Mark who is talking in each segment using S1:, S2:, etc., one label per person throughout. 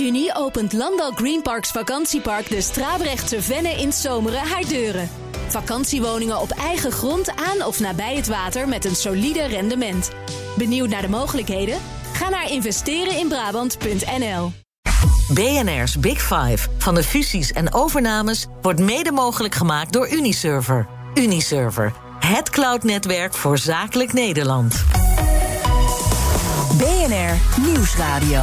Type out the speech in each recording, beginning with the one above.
S1: juni opent Landal Greenparks Vakantiepark de Strabrechtse Venne in Zomeren haar deuren. Vakantiewoningen op eigen grond aan of nabij het water met een solide rendement. Benieuwd naar de mogelijkheden? Ga naar investereninbrabant.nl.
S2: BNR's Big Five van de fusies en overnames wordt mede mogelijk gemaakt door Uniserver. Uniserver, het cloudnetwerk voor zakelijk Nederland.
S3: BNR Nieuwsradio.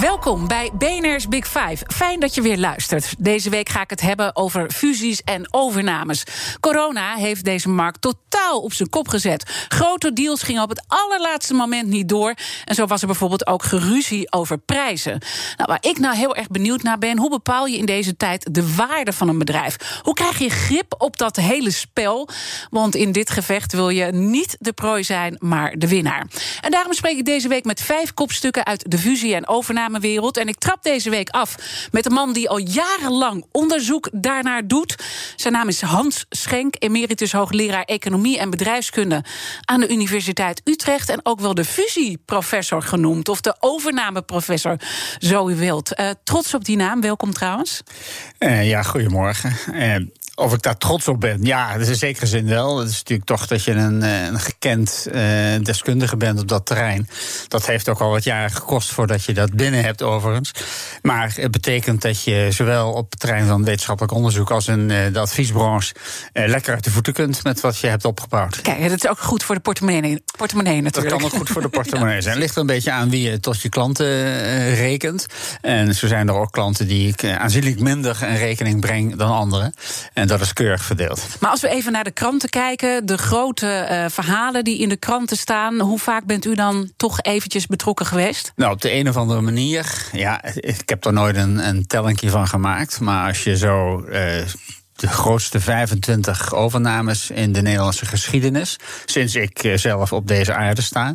S4: Welkom bij BNR's Big Five. Fijn dat je weer luistert. Deze week ga ik het hebben over fusies en overnames. Corona heeft deze markt totaal op zijn kop gezet. Grote deals gingen op het allerlaatste moment niet door. En zo was er bijvoorbeeld ook geruzie over prijzen. Nou, waar ik nou heel erg benieuwd naar ben, hoe bepaal je in deze tijd de waarde van een bedrijf? Hoe krijg je grip op dat hele spel? Want in dit gevecht wil je niet de prooi zijn, maar de winnaar. En daarom spreek ik deze week met vijf kopstukken uit de fusie en overname wereld. En ik trap deze week af met een man die al jarenlang onderzoek daarnaar doet. Zijn naam is Hans Schenk, emeritus hoogleraar economie en bedrijfskunde aan de Universiteit Utrecht. En ook wel de fusieprofessor genoemd, of de overnameprofessor, zo u wilt. Uh, trots op die naam, welkom trouwens.
S5: Uh, ja, goedemorgen. Uh, of ik daar trots op ben? Ja, dat is in zekere zin wel. Het is natuurlijk toch dat je een, eh, een gekend uh, deskundige bent op dat terrein. Dat heeft ook al wat jaren gekost voordat je dat binnen hebt, overigens. Maar het betekent dat je zowel op het terrein van wetenschappelijk onderzoek als in uh, de adviesbranche uh, lekker uit de voeten kunt met wat je hebt opgebouwd.
S4: Kijk, dat is ook goed voor de portemonnee, portemonnee natuurlijk.
S5: Dat kan ook goed voor de portemonnee zijn. Het ligt er een beetje aan wie je tot je klanten rekent. En zo zijn er ook klanten die ik aanzienlijk minder een rekening breng dan anderen. En dat is keurig verdeeld.
S4: Maar als we even naar de kranten kijken, de grote uh, verhalen die in de kranten staan, hoe vaak bent u dan toch eventjes betrokken geweest?
S5: Nou, op de een of andere manier. Ja, ik heb er nooit een, een tellingje van gemaakt. Maar als je zo. Uh, de grootste 25 overnames in de Nederlandse geschiedenis. Sinds ik zelf op deze aarde sta.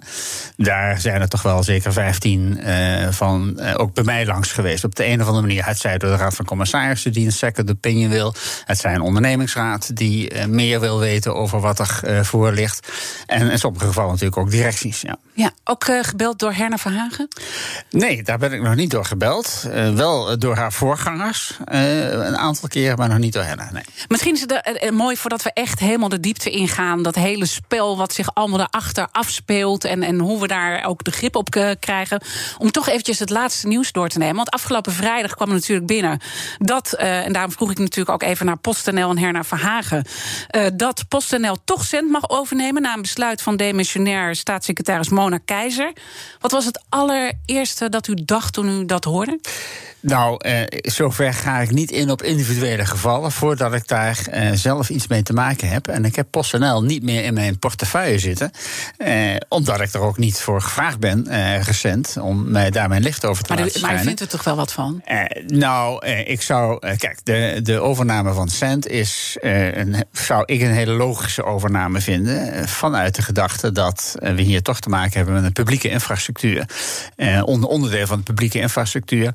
S5: Daar zijn er toch wel zeker 15 uh, van uh, ook bij mij langs geweest. Op de een of andere manier. Het zij door de Raad van Commissarissen die een second opinion wil. Het zij een ondernemingsraad die uh, meer wil weten over wat er voor ligt. En in sommige gevallen natuurlijk ook directies. Ja,
S4: ja ook gebeld door Herna Verhagen?
S5: Nee, daar ben ik nog niet door gebeld. wel door haar voorgangers een aantal keren, maar nog niet door Herna. Nee.
S4: Misschien is het mooi voordat we echt helemaal de diepte ingaan. Dat hele spel wat zich allemaal daarachter afspeelt. En, en hoe we daar ook de grip op krijgen. Om toch eventjes het laatste nieuws door te nemen. Want afgelopen vrijdag kwam natuurlijk binnen dat. Uh, en daarom vroeg ik natuurlijk ook even naar PostNL en Herna Verhagen. Uh, dat PostNL toch cent mag overnemen. Na een besluit van demissionair staatssecretaris Mona Keizer. Wat was het allereerste dat u dacht toen u dat hoorde?
S5: Nou, eh, zover ga ik niet in op individuele gevallen voordat ik daar eh, zelf iets mee te maken heb. En ik heb PostNL niet meer in mijn portefeuille zitten, eh, omdat ik er ook niet voor gevraagd ben eh, recent om mij daar mijn licht over te
S4: maar
S5: laten
S4: Maar je vindt er toch wel wat van?
S5: Eh, nou, eh, ik zou, kijk, de, de overname van Cent is, een, zou ik een hele logische overname vinden, vanuit de gedachte dat we hier toch te maken hebben met een publieke infrastructuur, onder onderdeel van de publieke infrastructuur.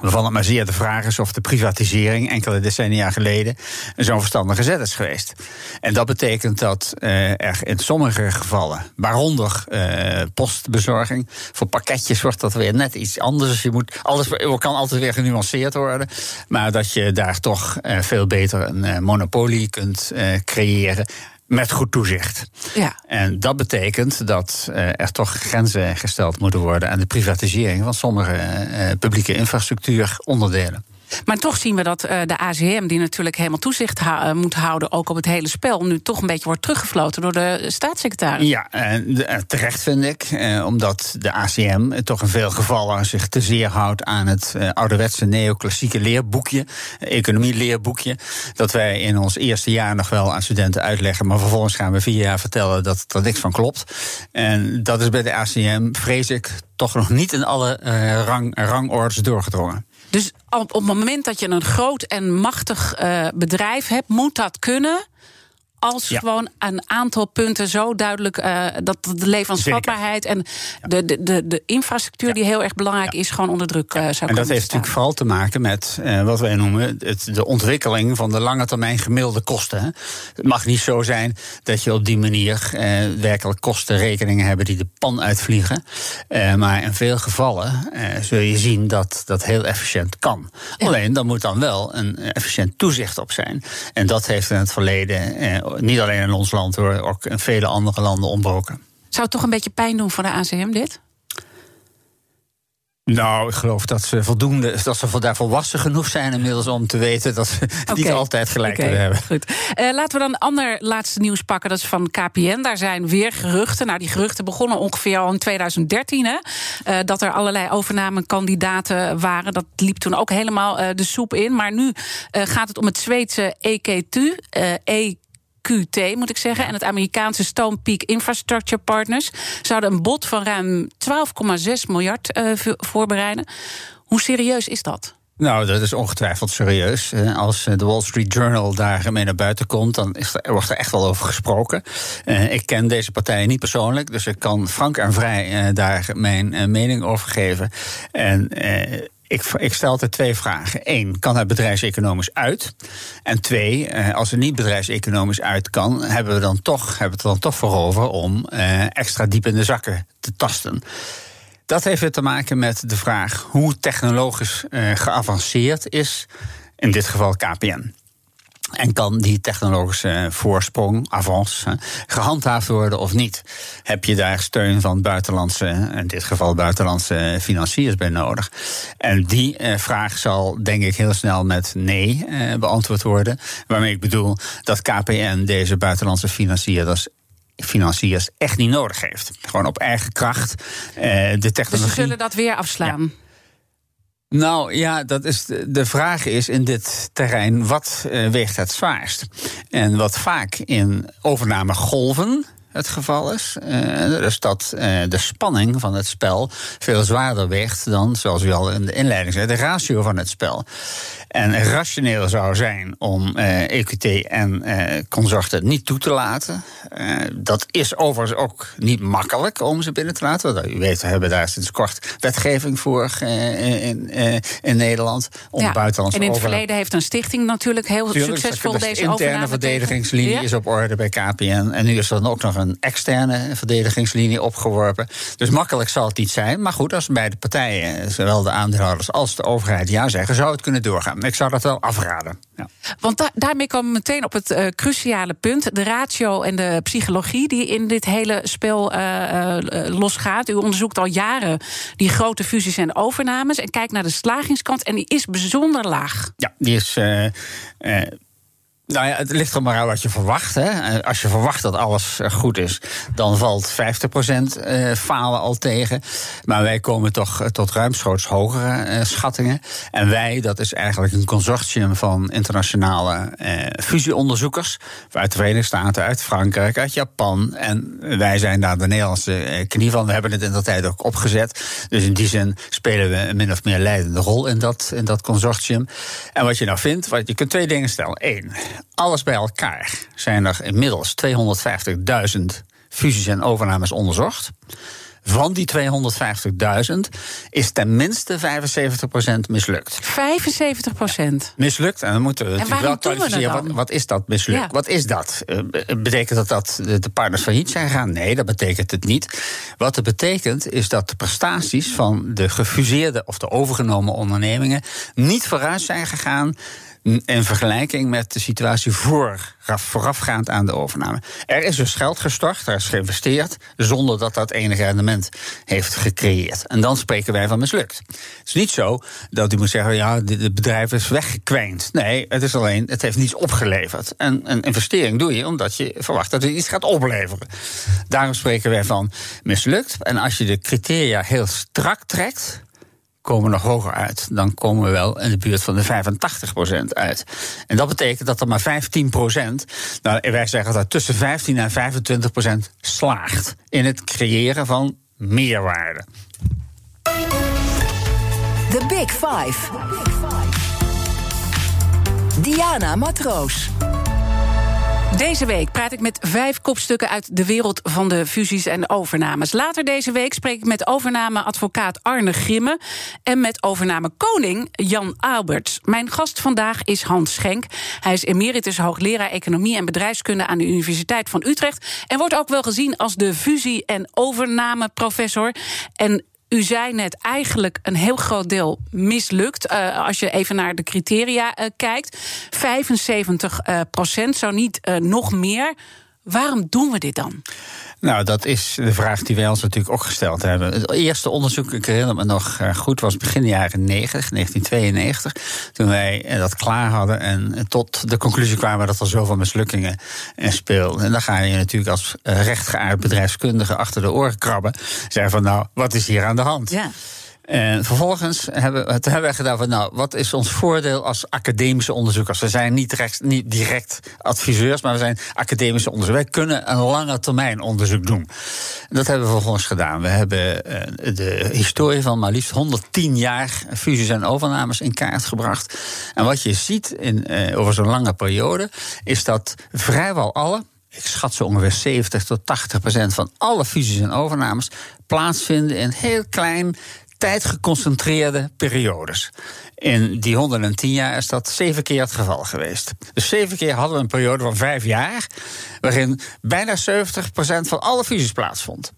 S5: Waarvan het maar zeer de vraag is of de privatisering enkele decennia geleden zo'n verstandige zet is geweest. En dat betekent dat uh, er in sommige gevallen, waaronder uh, postbezorging, voor pakketjes wordt dat weer net iets anders. Dus je moet, alles kan altijd weer genuanceerd worden. Maar dat je daar toch uh, veel beter een monopolie kunt creëren met goed toezicht.
S4: Ja.
S5: En dat betekent dat uh, er toch grenzen gesteld moeten worden aan de privatisering van sommige uh, publieke infrastructuuronderdelen.
S4: Maar toch zien we dat uh, de ACM, die natuurlijk helemaal toezicht ha moet houden, ook op het hele spel, nu toch een beetje wordt teruggefloten door de staatssecretaris.
S5: Ja, terecht vind ik, eh, omdat de ACM toch in veel gevallen zich te zeer houdt aan het ouderwetse neoclassieke leerboekje, economieleerboekje, dat wij in ons eerste jaar nog wel aan studenten uitleggen, maar vervolgens gaan we vier jaar vertellen dat er niks van klopt. En dat is bij de ACM, vrees ik, toch nog niet in alle rang, rangorders doorgedrongen.
S4: Dus op, op het moment dat je een groot en machtig uh, bedrijf hebt, moet dat kunnen als gewoon een aantal punten zo duidelijk uh, dat de levensvatbaarheid en de, de, de, de infrastructuur die heel erg belangrijk is, gewoon onder druk uh, zou
S5: komen. En dat heeft natuurlijk vooral te maken met uh, wat wij noemen het, de ontwikkeling van de lange termijn gemiddelde kosten. Hè. Het mag niet zo zijn dat je op die manier werkelijk kostenrekeningen hebt die de pan uitvliegen. maar in veel gevallen zul je zien dat dat heel efficiënt kan. Alleen dan moet dan wel een efficiënt toezicht op zijn. En dat heeft in het verleden niet alleen in ons land hoor, ook in vele andere landen ontbroken.
S4: Zou het toch een beetje pijn doen voor de ACM dit?
S5: Nou, ik geloof dat ze voldoende, dat ze daar volwassen genoeg zijn inmiddels om te weten dat ze niet altijd gelijk okay, hebben.
S4: Goed. Uh, laten we dan ander laatste nieuws pakken. Dat is van KPN. Daar zijn weer geruchten. Nou, die geruchten begonnen ongeveer al in 2013. Hè, uh, dat er allerlei overnamekandidaten waren. Dat liep toen ook helemaal uh, de soep in. Maar nu gaat het om het Zweedse EK2. E QT, moet ik zeggen. En het Amerikaanse Stone Peak Infrastructure Partners zouden een bod van ruim 12,6 miljard uh, voorbereiden. Hoe serieus is dat?
S5: Nou, dat is ongetwijfeld serieus. Als de Wall Street Journal daarmee naar buiten komt, dan wordt er echt wel over gesproken. Ik ken deze partijen niet persoonlijk, dus ik kan frank en vrij daar mijn mening over geven. En ik, ik, stel altijd twee vragen. Eén, kan het bedrijfseconomisch uit? En twee, eh, als het niet bedrijfseconomisch uit kan, hebben we dan toch, hebben we dan toch voor over om eh, extra diep in de zakken te tasten. Dat heeft weer te maken met de vraag hoe technologisch uh, geavanceerd is, in dit geval KPN. En kan die technologische voorsprong, avance, gehandhaafd worden of niet? Heb je daar steun van buitenlandse, in dit geval buitenlandse financiers bij nodig? En die eh, vraag zal denk ik heel snel met nee eh, beantwoord worden. Waarmee ik bedoel dat KPN deze buitenlandse financiers financiers echt niet nodig heeft. Gewoon op eigen kracht uh, de technologie. Dus
S4: ze zullen dat weer afslaan? Ja.
S5: Nou ja, dat is de, vraag is in dit terrein, wat uh, weegt het zwaarst? En wat vaak in overname golven het geval is. Uh, dus dat uh, de spanning van het spel veel zwaarder weegt dan, zoals u al in de inleiding zei, de ratio van het spel. En rationeel zou zijn om uh, eh, EQT en consorten niet toe te laten. Dat is overigens ook niet makkelijk om ze binnen te laten. Want u weet, we hebben daar sinds kort wetgeving voor in, in Nederland. Om ja,
S4: buitenlandse en in het verleden heeft een stichting natuurlijk heel Tuurlijk, succesvol deze overname.
S5: De interne verdedigingslinie ja? is op orde bij KPN. En nu is er dan ook nog een externe verdedigingslinie opgeworpen. Dus makkelijk zal het niet zijn. Maar goed, als beide partijen, zowel de aandeelhouders als de overheid, ja zeggen, zou het kunnen doorgaan. Ik zou dat wel afraden. Ja.
S4: Want daarmee komen we meteen op het uh, cruciale punt. De ratio en de psychologie die in dit hele spel uh, uh, losgaat. U onderzoekt al jaren die grote fusies en overnames. En kijkt naar de slagingskant. En die is bijzonder laag.
S5: Ja, die is nou ja, het ligt er maar aan wat je verwacht. Hè. Als je verwacht dat alles eh, goed is, dan valt 50% eh, falen al tegen. Maar wij komen toch eh, tot ruimschoots hogere schattingen. En wij, dat is eigenlijk een consortium van internationale fusieonderzoekers. Uit de Verenigde Staten, uit Frankrijk, uit Japan. En wij zijn daar de Nederlandse knie van. We hebben het in dat tijd ook opgezet. Dus in die zin spelen we een min of meer leidende rol in dat, in dat consortium. En wat je nou vindt, je kunt twee dingen stellen. Eén, alles bij elkaar zijn er inmiddels 250.000 fusies en overnames onderzocht. Van die 250.000 is tenminste 75% mislukt.
S4: 75%?
S5: Mislukt. En dan moeten we natuurlijk wel kwalificeren. Wat, wat, is dat mislukt? Wat is dat? Uh, betekent dat dat de partners failliet zijn gegaan? Nee, dat betekent het niet. Wat het betekent is dat de prestaties van de gefuseerde of de overgenomen ondernemingen niet vooruit zijn gegaan in vergelijking met de situatie voor, voorafgaand aan de overname. Er is dus geld gestort, er is geïnvesteerd, zonder dat dat enig rendement heeft gecreëerd. En dan spreken wij van mislukt. Het is niet zo dat u moet zeggen, ja, het bedrijf is weggekwijnd. Nee, het is alleen, het heeft niets opgeleverd. En een investering doe je omdat je verwacht dat het iets gaat opleveren. Daarom spreken wij van mislukt. En als je de criteria heel strak trekt, komen nog hoger uit. Dan komen we wel in de buurt van de 85% uit. En dat betekent dat er maar 15%, nou, wij zeggen dat tussen 15 en 25% slaagt in het creëren van meerwaarde.
S3: The Big Five. Diana Matroos.
S4: Deze week praat ik met vijf kopstukken uit de wereld van de fusies en overnames. Later deze week spreek ik met overnameadvocaat Arne Grimme en met overname koning Jan Alberts. Mijn gast vandaag is Hans Schenk. Hij is emeritus hoogleraar economie en bedrijfskunde aan de Universiteit van Utrecht en wordt ook wel gezien als de fusie- en overnameprofessor. En u zei net eigenlijk een heel groot deel mislukt. Uh, als je even naar de criteria uh, kijkt. 75 uh, procent, zo niet nog meer. Waarom doen we dit dan?
S5: Nou, dat is de vraag die wij ons natuurlijk ook gesteld hebben. Het eerste onderzoek, ik herinner me nog goed, was begin jaren 90, 1992. Toen wij dat klaar hadden en tot de conclusie kwamen dat er zoveel mislukkingen speelden. En dan ga je natuurlijk als rechtgeaard bedrijfskundige achter de oren krabben. Zeggen van, nou, wat is hier aan de hand?
S4: Ja.
S5: En vervolgens hebben, we, hebben wij gedaan van, nou, wat is ons voordeel als academische onderzoekers? We zijn niet niet direct adviseurs, maar we zijn academische onderzoekers. Wij kunnen een lange termijn onderzoek doen. Dat hebben we vervolgens gedaan. We hebben de historie van maar liefst 110 jaar fusies en overnames in kaart gebracht. En wat je ziet in, over zo'n lange periode, is dat vrijwel alle ik schat zo ongeveer 70 tot 80 procent van alle fusies en overnames plaatsvinden in heel klein tijdgeconcentreerde periodes. In die 110 jaar is dat zeven keer het geval geweest. Dus zeven keer hadden we een periode van vijf jaar. waarin bijna 70% van alle fusies plaatsvond.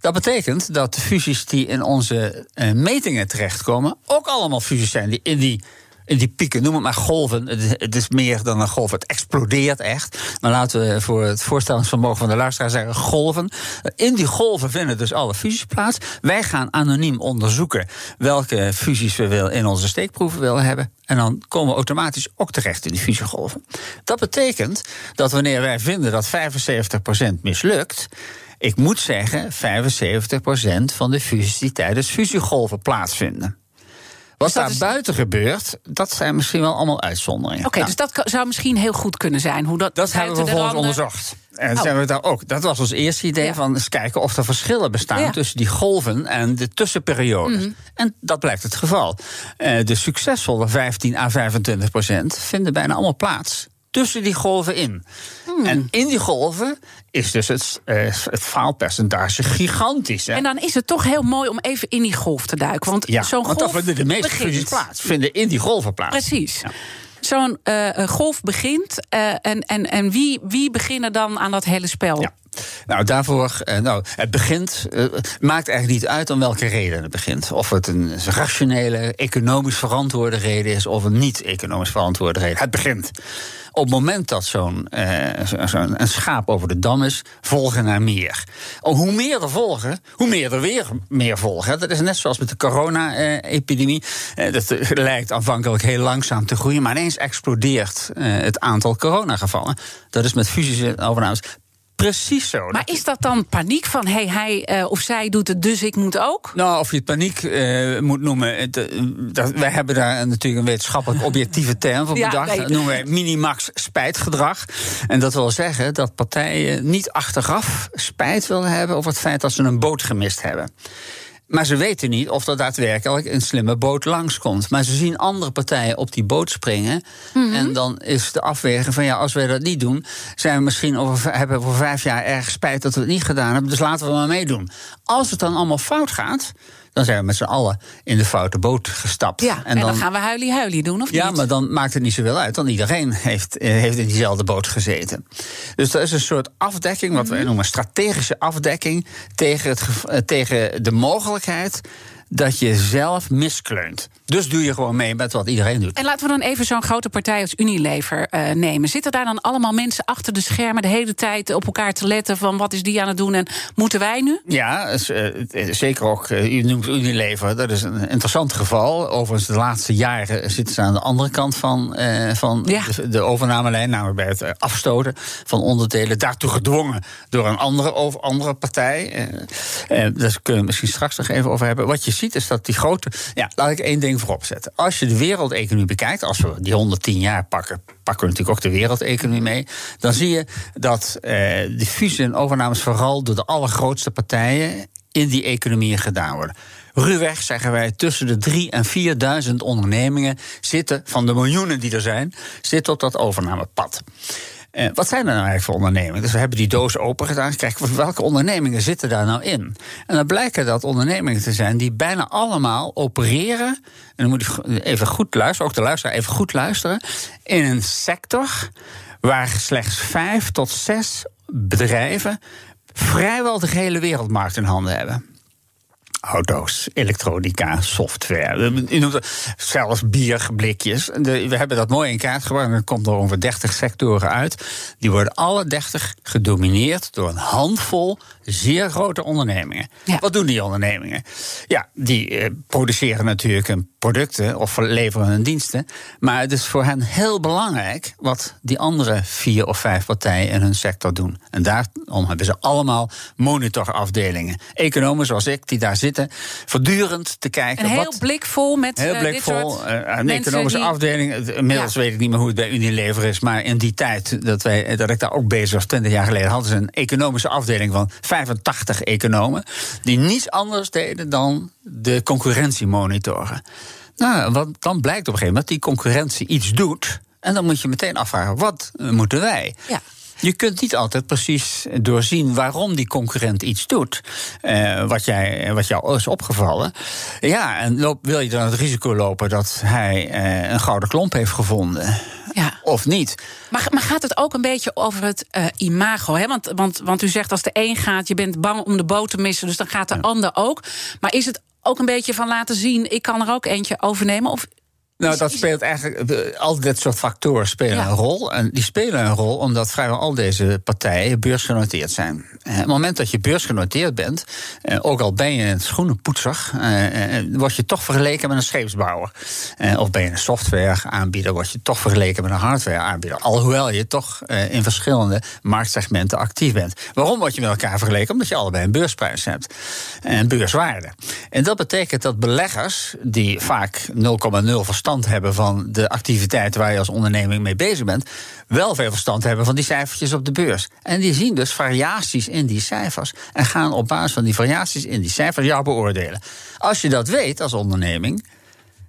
S5: Dat betekent dat de fusies die in onze uh, metingen terechtkomen. ook allemaal fusies zijn die in die die pieken, noem het maar golven. Het is meer dan een golf, het explodeert echt. Maar laten we voor het voorstellingsvermogen van de luisteraar zeggen golven. In die golven vinden dus alle fusies plaats. Wij gaan anoniem onderzoeken welke fusies we wil in onze steekproeven willen hebben. En dan komen we automatisch ook terecht in die fusiegolven. Dat betekent dat wanneer wij vinden dat 75% mislukt. Ik moet zeggen, 75% van de fusies die tijdens fusiegolven plaatsvinden. Wat daar buiten gebeurt, dat zijn misschien wel allemaal uitzonderingen.
S4: Oké, dus dat zou misschien heel goed kunnen zijn. Hoe dat
S5: dat hebben we vervolgens onderzocht. En oh. zijn we daar ook. Dat was ons eerste idee van eens kijken of er verschillen bestaan tussen die golven en de tussenperiodes. Mhm. En dat blijkt het geval. Uh, de succesvolle 15 à 25 procent vinden bijna allemaal plaats tussen die golven in. Hmm. En in die golven is dus het, uh, het faalpercentage gigantisch. Hè?
S4: En dan is het toch heel mooi om even in die golf te duiken. Want
S5: ja,
S4: zo'n golf.
S5: Want vinden de meeste fusies plaats. Vinden in die golven plaats.
S4: Precies. Ja. Zo'n uh, golf begint. Uh, en en, en wie, wie beginnen dan aan dat hele spel?
S5: Ja. Nou, daarvoor, uh, nou, het begint, uh, maakt eigenlijk niet uit om welke reden het begint. Of het een rationele, economisch verantwoorde reden is, of een niet-economisch verantwoorde reden. Het begint. Op het moment dat zo'n uh, een schaap over de dam is, volgen er meer. Oh, hoe meer er volgen, hoe meer er weer meer volgen. Dat is net zoals met de corona-epidemie. Dat lijkt aanvankelijk heel langzaam te groeien, maar ineens explodeert het aantal coronagevallen. Dat is met fusies en overnames Precies zo.
S4: Maar is dat dan paniek van hey, hij uh, of zij doet het, dus ik moet ook?
S5: Nou, of je het paniek uh, moet noemen. Het, uh, dat, wij hebben daar natuurlijk een wetenschappelijk objectieve term voor bedacht. Nee. Dat noemen wij minimax spijtgedrag. En dat wil zeggen dat partijen niet achteraf spijt willen hebben over het feit dat ze een boot gemist hebben. Maar ze weten niet of er daadwerkelijk een slimme boot langskomt. Maar ze zien andere partijen op die boot springen. Mm -hmm. En dan is de afweging van ja, als wij dat niet doen, zijn we misschien over, hebben we voor vijf jaar erg spijt dat we het niet gedaan hebben. Dus laten we maar meedoen. Als het dan allemaal fout gaat, dan zijn we met z'n allen in de foute boot gestapt.
S4: Ja, en, dan, en dan gaan we huilie-huilie doen, of
S5: ja,
S4: niet?
S5: maar dan maakt het niet zoveel uit. Dan iedereen heeft, heeft in diezelfde boot gezeten. Dus dat is een soort afdekking, wat we noemen strategische afdekking... tegen, het, tegen de mogelijkheid dat je zelf miskleunt. Dus doe je gewoon mee met wat iedereen doet.
S4: En laten we dan even zo'n grote partij als Unilever uh, nemen. Zitten daar dan allemaal mensen achter de schermen de hele tijd op elkaar te letten van wat is die aan het doen en moeten wij nu?
S5: Ja, is, uh, zeker ook. Uh, u noemt Unilever, dat is een interessant geval. Overigens, de laatste jaren zitten ze aan de andere kant van, van ja. de, de, overnamelijn, namelijk bij het afstoten van onderdelen. Daartoe gedwongen door een andere, over, andere partij. daar kunnen we misschien straks nog even over hebben. Wat je is dat die grote. Ja, laat ik één ding voorop zetten. Als je de wereldeconomie bekijkt, als we die 110 jaar pakken, pakken we natuurlijk ook de wereldeconomie mee. Dan zie je dat eh, de fusie en overnames vooral door de allergrootste partijen in die economieën gedaan worden. Ruwweg zeggen wij tussen de 3 en 4000 ondernemingen zitten, van de miljoenen die er zijn, zitten op dat overnamepad. Eh, wat zijn er nou eigenlijk voor ondernemingen? Dus we hebben die doos open gedaan. Kijken, welke ondernemingen zitten daar nou in? En dan blijken dat ondernemingen te zijn die bijna allemaal opereren. En dan moet je even goed luisteren, ook de luisteraar even goed luisteren. In een sector waar slechts vijf tot zes bedrijven vrijwel de hele wereldmarkt in handen hebben auto's, elektronica, software. Het zelfs bierblikjes. we hebben dat mooi in kaart gebracht. Er komt er ongeveer 30 sectoren uit. Die worden alle 30 gedomineerd door een handvol zeer grote ondernemingen. Wat doen die ondernemingen? Ja, die eh, produceren natuurlijk een producten of leveren hun diensten. Maar het is voor hen heel belangrijk wat die andere vier of vijf partijen in hun sector doen. En daarom hebben ze allemaal monitorafdelingen. Economen zoals ik, die daar zitten, voortdurend te kijken.
S4: Een heel blik vol met.
S5: Heel blik vol. Uh, een economische die... afdeling. Inmiddels weet ik niet meer hoe het bij Unilever is. Maar in die tijd dat, wij, dat ik daar ook bezig was, 20 jaar geleden, hadden ze een economische afdeling van 85 economen. Die niets anders deden dan de concurrentie monitoren. Nou, want dan blijkt op een gegeven moment dat die concurrentie iets doet. En dan moet je meteen afvragen: wat moeten wij? Ja. Je kunt niet altijd precies doorzien waarom die concurrent iets doet. Uh, wat, jij, wat jou is opgevallen. Ja, en loop, wil je dan het risico lopen dat hij uh, een gouden klomp heeft gevonden? Ja. Of niet?
S4: Maar, maar, gaat het ook een beetje over het uh, imago? Hè? Want, want, want u zegt als de een gaat, je bent bang om de boot te missen, dus dan gaat de ander ook. Maar is het ook een beetje van laten zien, ik kan er ook eentje overnemen? Of
S5: nou, dat speelt eigenlijk. Eh, al dit soort factoren spelen een rol. En die spelen een rol omdat vrijwel al deze partijen beursgenoteerd zijn. Eh, op het moment dat je beursgenoteerd bent, eh, ook al ben je een schoenenpoetser, word je toch vergeleken met een scheepsbouwer. Of ben je een softwareaanbieder, word je toch vergeleken met een hardwareaanbieder. Alhoewel je toch in verschillende marktsegmenten actief bent. Waarom word je met elkaar vergeleken? Omdat je allebei een beursprijs hebt en beurswaarde. En dat betekent dat beleggers, die vaak 0,0 verstand hebben van de activiteiten waar je als onderneming mee bezig bent, wel veel verstand hebben van die cijfertjes op de beurs. En die zien dus variaties in die cijfers en gaan op basis van die variaties in die cijfers jou beoordelen. Als je dat weet als onderneming,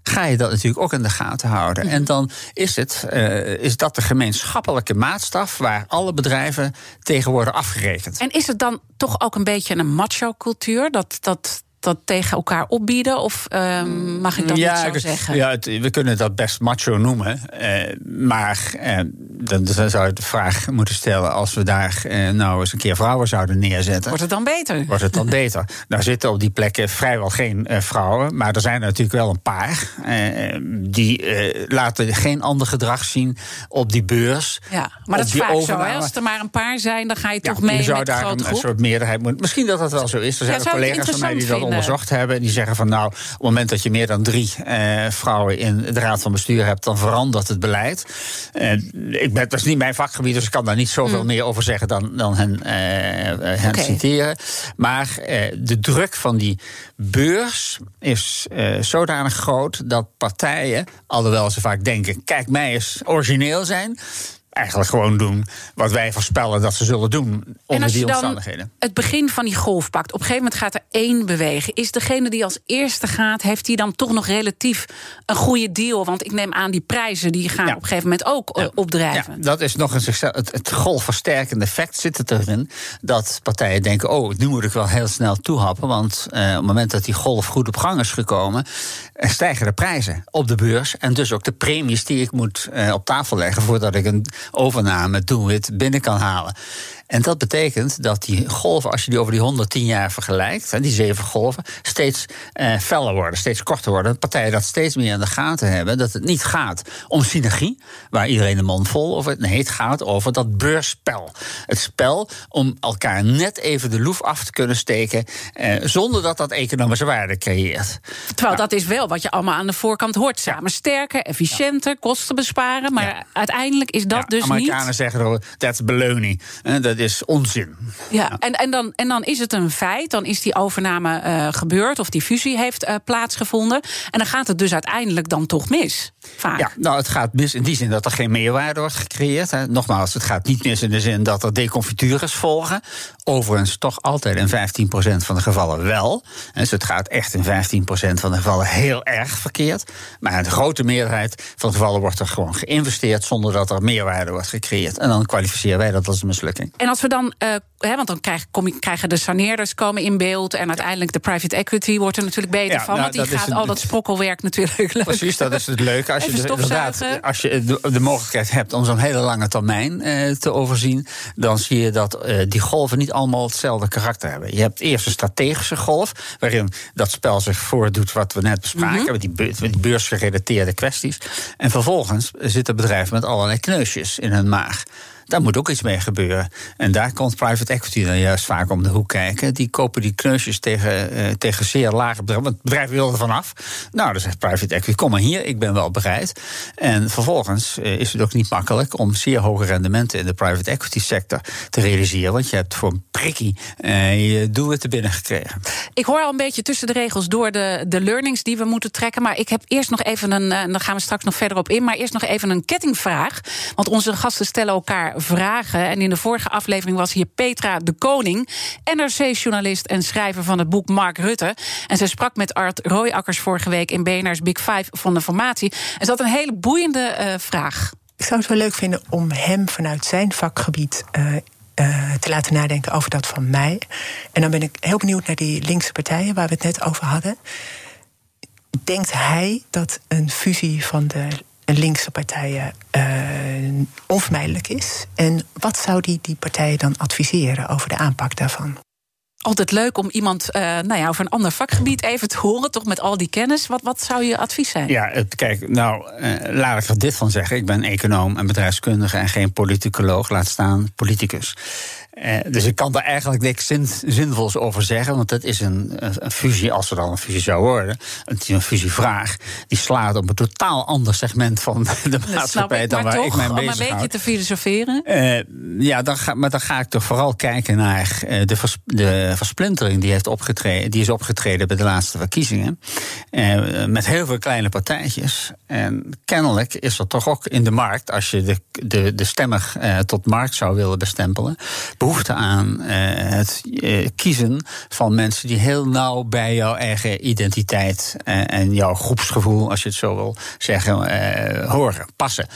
S5: ga je dat natuurlijk ook in de gaten houden. En dan is, het, uh, is dat de gemeenschappelijke maatstaf waar alle bedrijven tegen worden afgerekend.
S4: En is het dan toch ook een beetje een macho-cultuur? Dat, dat dat tegen elkaar opbieden? Of uh, mag ik dat
S5: ja,
S4: niet zo zeggen?
S5: Ja, we kunnen dat best macho noemen. Uh, maar uh, dan, dan, zou je de vraag moeten stellen... als we daar uh, nou eens een keer vrouwen zouden neerzetten...
S4: Wordt het dan beter?
S5: Wordt het dan beter? Nou zitten op die plekken vrijwel geen vrouwen... maar er zijn er natuurlijk wel een paar... die laten geen ander gedrag zien op die beurs.
S4: Ja, maar dat is vaak zo. Hè? Als er maar een paar zijn, dan ga je toch mee
S5: je
S4: met
S5: daar
S4: een,
S5: soort meerderheid moeten... Misschien dat dat wel zo is. Er zijn ja, collega's van mij die dat onderzocht hebben. En die zeggen van nou, op het moment dat je meer dan drie eh, vrouwen in de raad van bestuur hebt, dan verandert het beleid. Uh, ik ben, dat is niet mijn vakgebied, dus ik kan daar niet zoveel mm. meer over zeggen dan, dan hen, hen okay. citeren. Maar de druk van die beurs is zodanig groot dat partijen, alhoewel ze vaak denken, kijk mij eens origineel zijn eigenlijk gewoon doen wat wij voorspellen dat ze zullen doen onder die omstandigheden.
S4: het begin van die golf pakt, op een gegeven moment gaat er één bewegen. Is degene die als eerste gaat, heeft hij dan toch nog relatief een goede deal? Want ik neem aan die prijzen die gaan op een gegeven moment ook eh, opdrijven.
S5: Ja, dat is nog een het, het golfversterkende effect zit het erin dat partijen denken: oh, nu moet ik wel heel snel toehappen, want uh, op het moment dat die golf goed op gang is gekomen, uh, stijgen de prijzen op de beurs en dus ook de premies die ik moet uh, op tafel leggen voordat ik een overname, doen we het binnen kan halen. En dat betekent dat die golven, als je die over die 110 jaar vergelijkt, die zeven golven, steeds eh, feller worden, steeds korter worden. Partijen dat steeds meer in de gaten hebben. Dat het niet gaat om synergie, waar iedereen de mond vol over. Nee, het gaat over dat beursspel. Het spel om elkaar net even de loef af te kunnen steken, eh, zonder dat dat economische waarde creëert.
S4: Terwijl dat is wel wat je allemaal aan de voorkant hoort. Samen sterker, efficiënter, kosten besparen. Maar uiteindelijk is dat dus
S5: Amerikanen niet. Amerikanen zeggen dat is baloney. Dat is onzin.
S4: Ja, En, en, dan, en dan is het een feit, dan is die overname uh, gebeurd of die fusie heeft uh, plaatsgevonden. En dan gaat het dus uiteindelijk dan toch mis. Vaak.
S5: Ja, nou, het gaat mis in die zin dat er geen meerwaarde wordt gecreëerd. Hè. Nogmaals, het gaat niet mis in de zin dat er deconfitures volgen. Overigens toch altijd in 15% van de gevallen wel. Dus het gaat echt in 15% van de gevallen heel erg verkeerd. Maar in de grote meerderheid van de gevallen wordt er gewoon geïnvesteerd zonder dat er meerwaarde wordt gecreëerd. En dan kwalificeren wij dat als een mislukking.
S4: En als we dan, uh, hè, want dan krijgen, kom, krijgen de saneerders komen in beeld en uiteindelijk de private equity wordt er natuurlijk beter van. Nou, want die gaat al dat sprokkelwerk natuurlijk leuk.
S5: Precies, dat is het leuke. Als je, als je de, de, mogelijkheid hebt om zo'n hele lange termijn eh, te overzien, dan zie je dat uh, die golven niet allemaal hetzelfde karakter hebben. Je hebt eerst een strategische golf, waarin dat spel zich voordoet wat we net bespraken, mm -hmm. met, die, met die beursgerelateerde kwesties. En vervolgens zitten bedrijven met allerlei kneusjes in hun maag. Daar moet ook iets mee gebeuren. En daar komt private equity dan juist vaak om de hoek kijken. Die kopen die kneusjes tegen, uh, tegen zeer lage bedrijven. Want het bedrijf wil er vanaf. Nou, dan zegt private equity: kom maar hier, ik ben wel bereid. En vervolgens uh, is het ook niet makkelijk om zeer hoge rendementen in de private equity sector te realiseren. Want je hebt voor een prikkie uh, je doelwitten binnengekregen.
S4: Ik hoor al een beetje tussen de regels door de, de learnings die we moeten trekken. Maar ik heb eerst nog even een. En daar gaan we straks nog verder op in. Maar eerst nog even een kettingvraag. Want onze gasten stellen elkaar vragen. En in de vorige aflevering was hier Petra de Koning, NRC-journalist en schrijver van het boek Mark Rutte. En zij sprak met Art Rooijakkers vorige week in BNR's Big Five van de formatie. En ze had een hele boeiende uh, vraag.
S6: Ik zou het wel leuk vinden om hem vanuit zijn vakgebied uh, uh, te laten nadenken over dat van mij. En dan ben ik heel benieuwd naar die linkse partijen waar we het net over hadden. Denkt hij dat een fusie van de linkse partijen uh, onvermijdelijk is? En wat zou die, die partijen dan adviseren over de aanpak daarvan?
S4: Altijd leuk om iemand uh, nou ja, over een ander vakgebied even te horen, toch met al die kennis. Wat, wat zou je advies zijn?
S5: Ja, het, kijk, nou, uh, laat ik er dit van zeggen. Ik ben econoom en bedrijfskundige en geen politicoloog, laat staan politicus. Uh, dus ik kan daar eigenlijk niks zin, zinvols over zeggen. Want dat is een, een, fusie, als er dan een fusie zou worden. Een, een fusievraag. Die slaat op een totaal ander segment van de maatschappij. dan waar
S4: toch,
S5: ik mij bezig
S4: Om een beetje te filosoferen.
S5: Uh, ja, dan ga, maar dan ga ik toch vooral kijken naar uh, de, vers, de versplintering die, heeft opgetreden, die is opgetreden bij de laatste verkiezingen. met heel veel kleine partijtjes. En kennelijk is er toch ook in de markt, als je de, de, de stemmer tot markt zou willen bestempelen behoefte aan uh, het uh, kiezen van mensen die heel nauw bij jouw eigen identiteit en, en jouw groepsgevoel, als je het zo wil zeggen, horen, passen.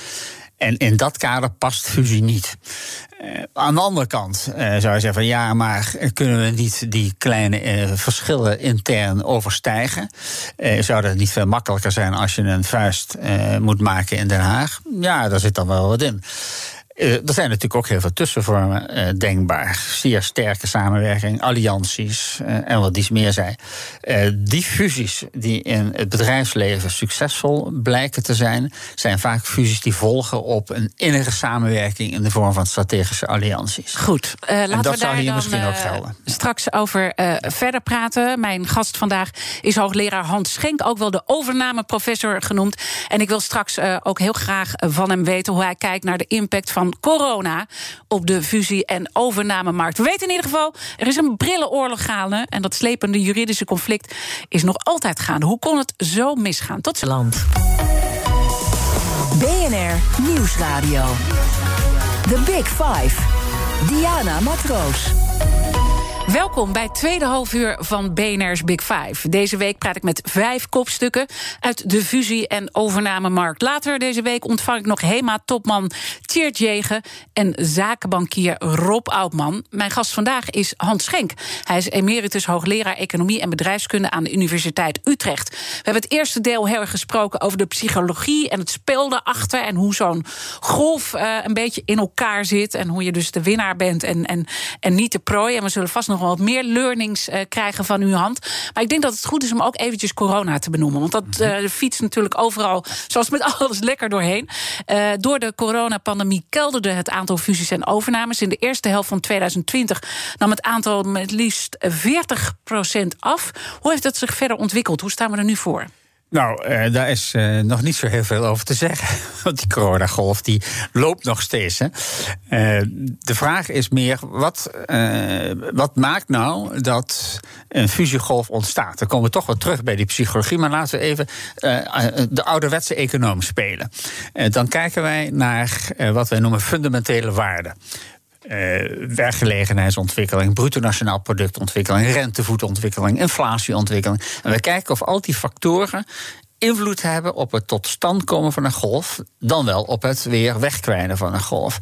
S5: En in dat kader past fusie niet. Aan de andere kant zou je zeggen van ja, maar kunnen we niet die kleine verschillen intern overstijgen? zou dat niet veel makkelijker zijn als je een vuist moet maken in Den Haag? Ja, daar zit dan wel wat in. Uh, er zijn natuurlijk ook heel veel tussenvormen uh, denkbaar. Zeer sterke samenwerking, allianties uh, en wat dies meer zei. die fusies die in het bedrijfsleven succesvol blijken te zijn, zijn vaak fusies die volgen op een innige samenwerking in de vorm van strategische allianties.
S4: Goed,
S5: en dat
S4: we
S5: zou hier
S4: dan,
S5: misschien ook gelden.
S4: Straks over verder praten. Mijn gast vandaag is hoogleraar Hans Schenk, ook wel de overnameprofessor genoemd. En ik wil straks ook heel graag van hem weten hoe hij kijkt naar de impact van corona op de fusie- en overnamemarkt. We weten in ieder geval, er is een brillenoorlog gaande... en dat slepende juridische conflict is nog altijd gaande. Hoe kon het zo misgaan? Tot
S2: ziens. land.
S3: BNR Nieuwsradio. The Big Five. Diana Matroos.
S4: Welkom bij het tweede halfuur van BNR's Big Five. Deze week praat ik met vijf kopstukken uit de fusie- en overnamemarkt. Later deze week ontvang ik nog HEMA-topman Tjeerd Jegen... en zakenbankier Rob Oudman. Mijn gast vandaag is Hans Schenk. Hij is emeritus hoogleraar Economie en Bedrijfskunde... aan de Universiteit Utrecht. We hebben het eerste deel heel erg gesproken over de psychologie... en het spel daarachter en hoe zo'n golf uh, een beetje in elkaar zit... en hoe je dus de winnaar bent en, en, en niet de prooi. En we zullen vast nog nog wat meer learnings uh, krijgen van uw hand. Maar ik denk dat het goed is om ook eventjes corona te benoemen. Want dat uh, fietst natuurlijk overal, zoals met alles, lekker doorheen. Uh, door de coronapandemie kelderde het aantal fusies en overnames. In de eerste helft van 2020 nam het aantal met liefst 40% af. Hoe heeft het zich verder ontwikkeld? Hoe staan we er nu voor?
S5: Nou, uh, daar is uh, nog niet zo heel veel over te zeggen. Want die coronagolf die loopt nog steeds. Hè. Uh, de vraag is meer, wat, wat maakt nou dat een fusiegolf ontstaat? Dan komen we toch wel terug bij die psychologie. Maar laten we even de ouderwetse econoom spelen. dan kijken wij naar wat wij noemen fundamentele waarden. Werkgelegenheidsontwikkeling, bruto nationaal productontwikkeling, rentevoetontwikkeling, inflatieontwikkeling. En we kijken of al die factoren invloed hebben op het tot stand komen van een golf, dan wel op het weer wegkwijnen van een golf.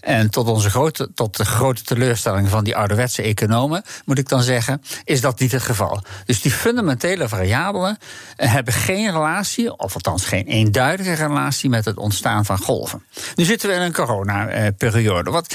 S5: En tot, onze grote, tot de grote teleurstelling van die ouderwetse economen, moet ik dan zeggen, is dat niet het geval. Dus die fundamentele variabelen hebben geen relatie, of althans geen eenduidige relatie met het ontstaan van golven. Nu zitten we in een corona-periode. Wat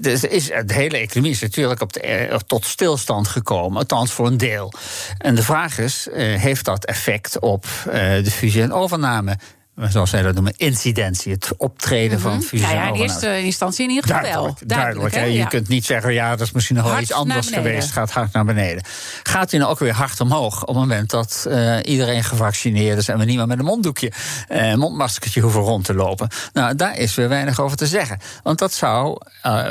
S5: dus is, de hele economie is natuurlijk op eh, tot stilstand gekomen, althans voor een deel. En de vraag is: eh, heeft dat effect op eh, de fusie en overname? Zoals zij dat noemen, incidentie. Het optreden van.
S4: Mhm. Ja, ja, in eerste instantie in ieder geval
S5: duidelijk,
S4: wel.
S5: Duidelijk, duidelijk je kunt niet zeggen, ja, dat is misschien nog wel iets anders geweest. Gaat hard naar beneden. Gaat hij nou ook weer hard omhoog op het moment dat uh, iedereen gevaccineerd is en we niet meer met een monddoekje, uh, mondmaskertje hoeven rond te lopen? Nou, daar is weer weinig over te zeggen. Want dat zou, uh,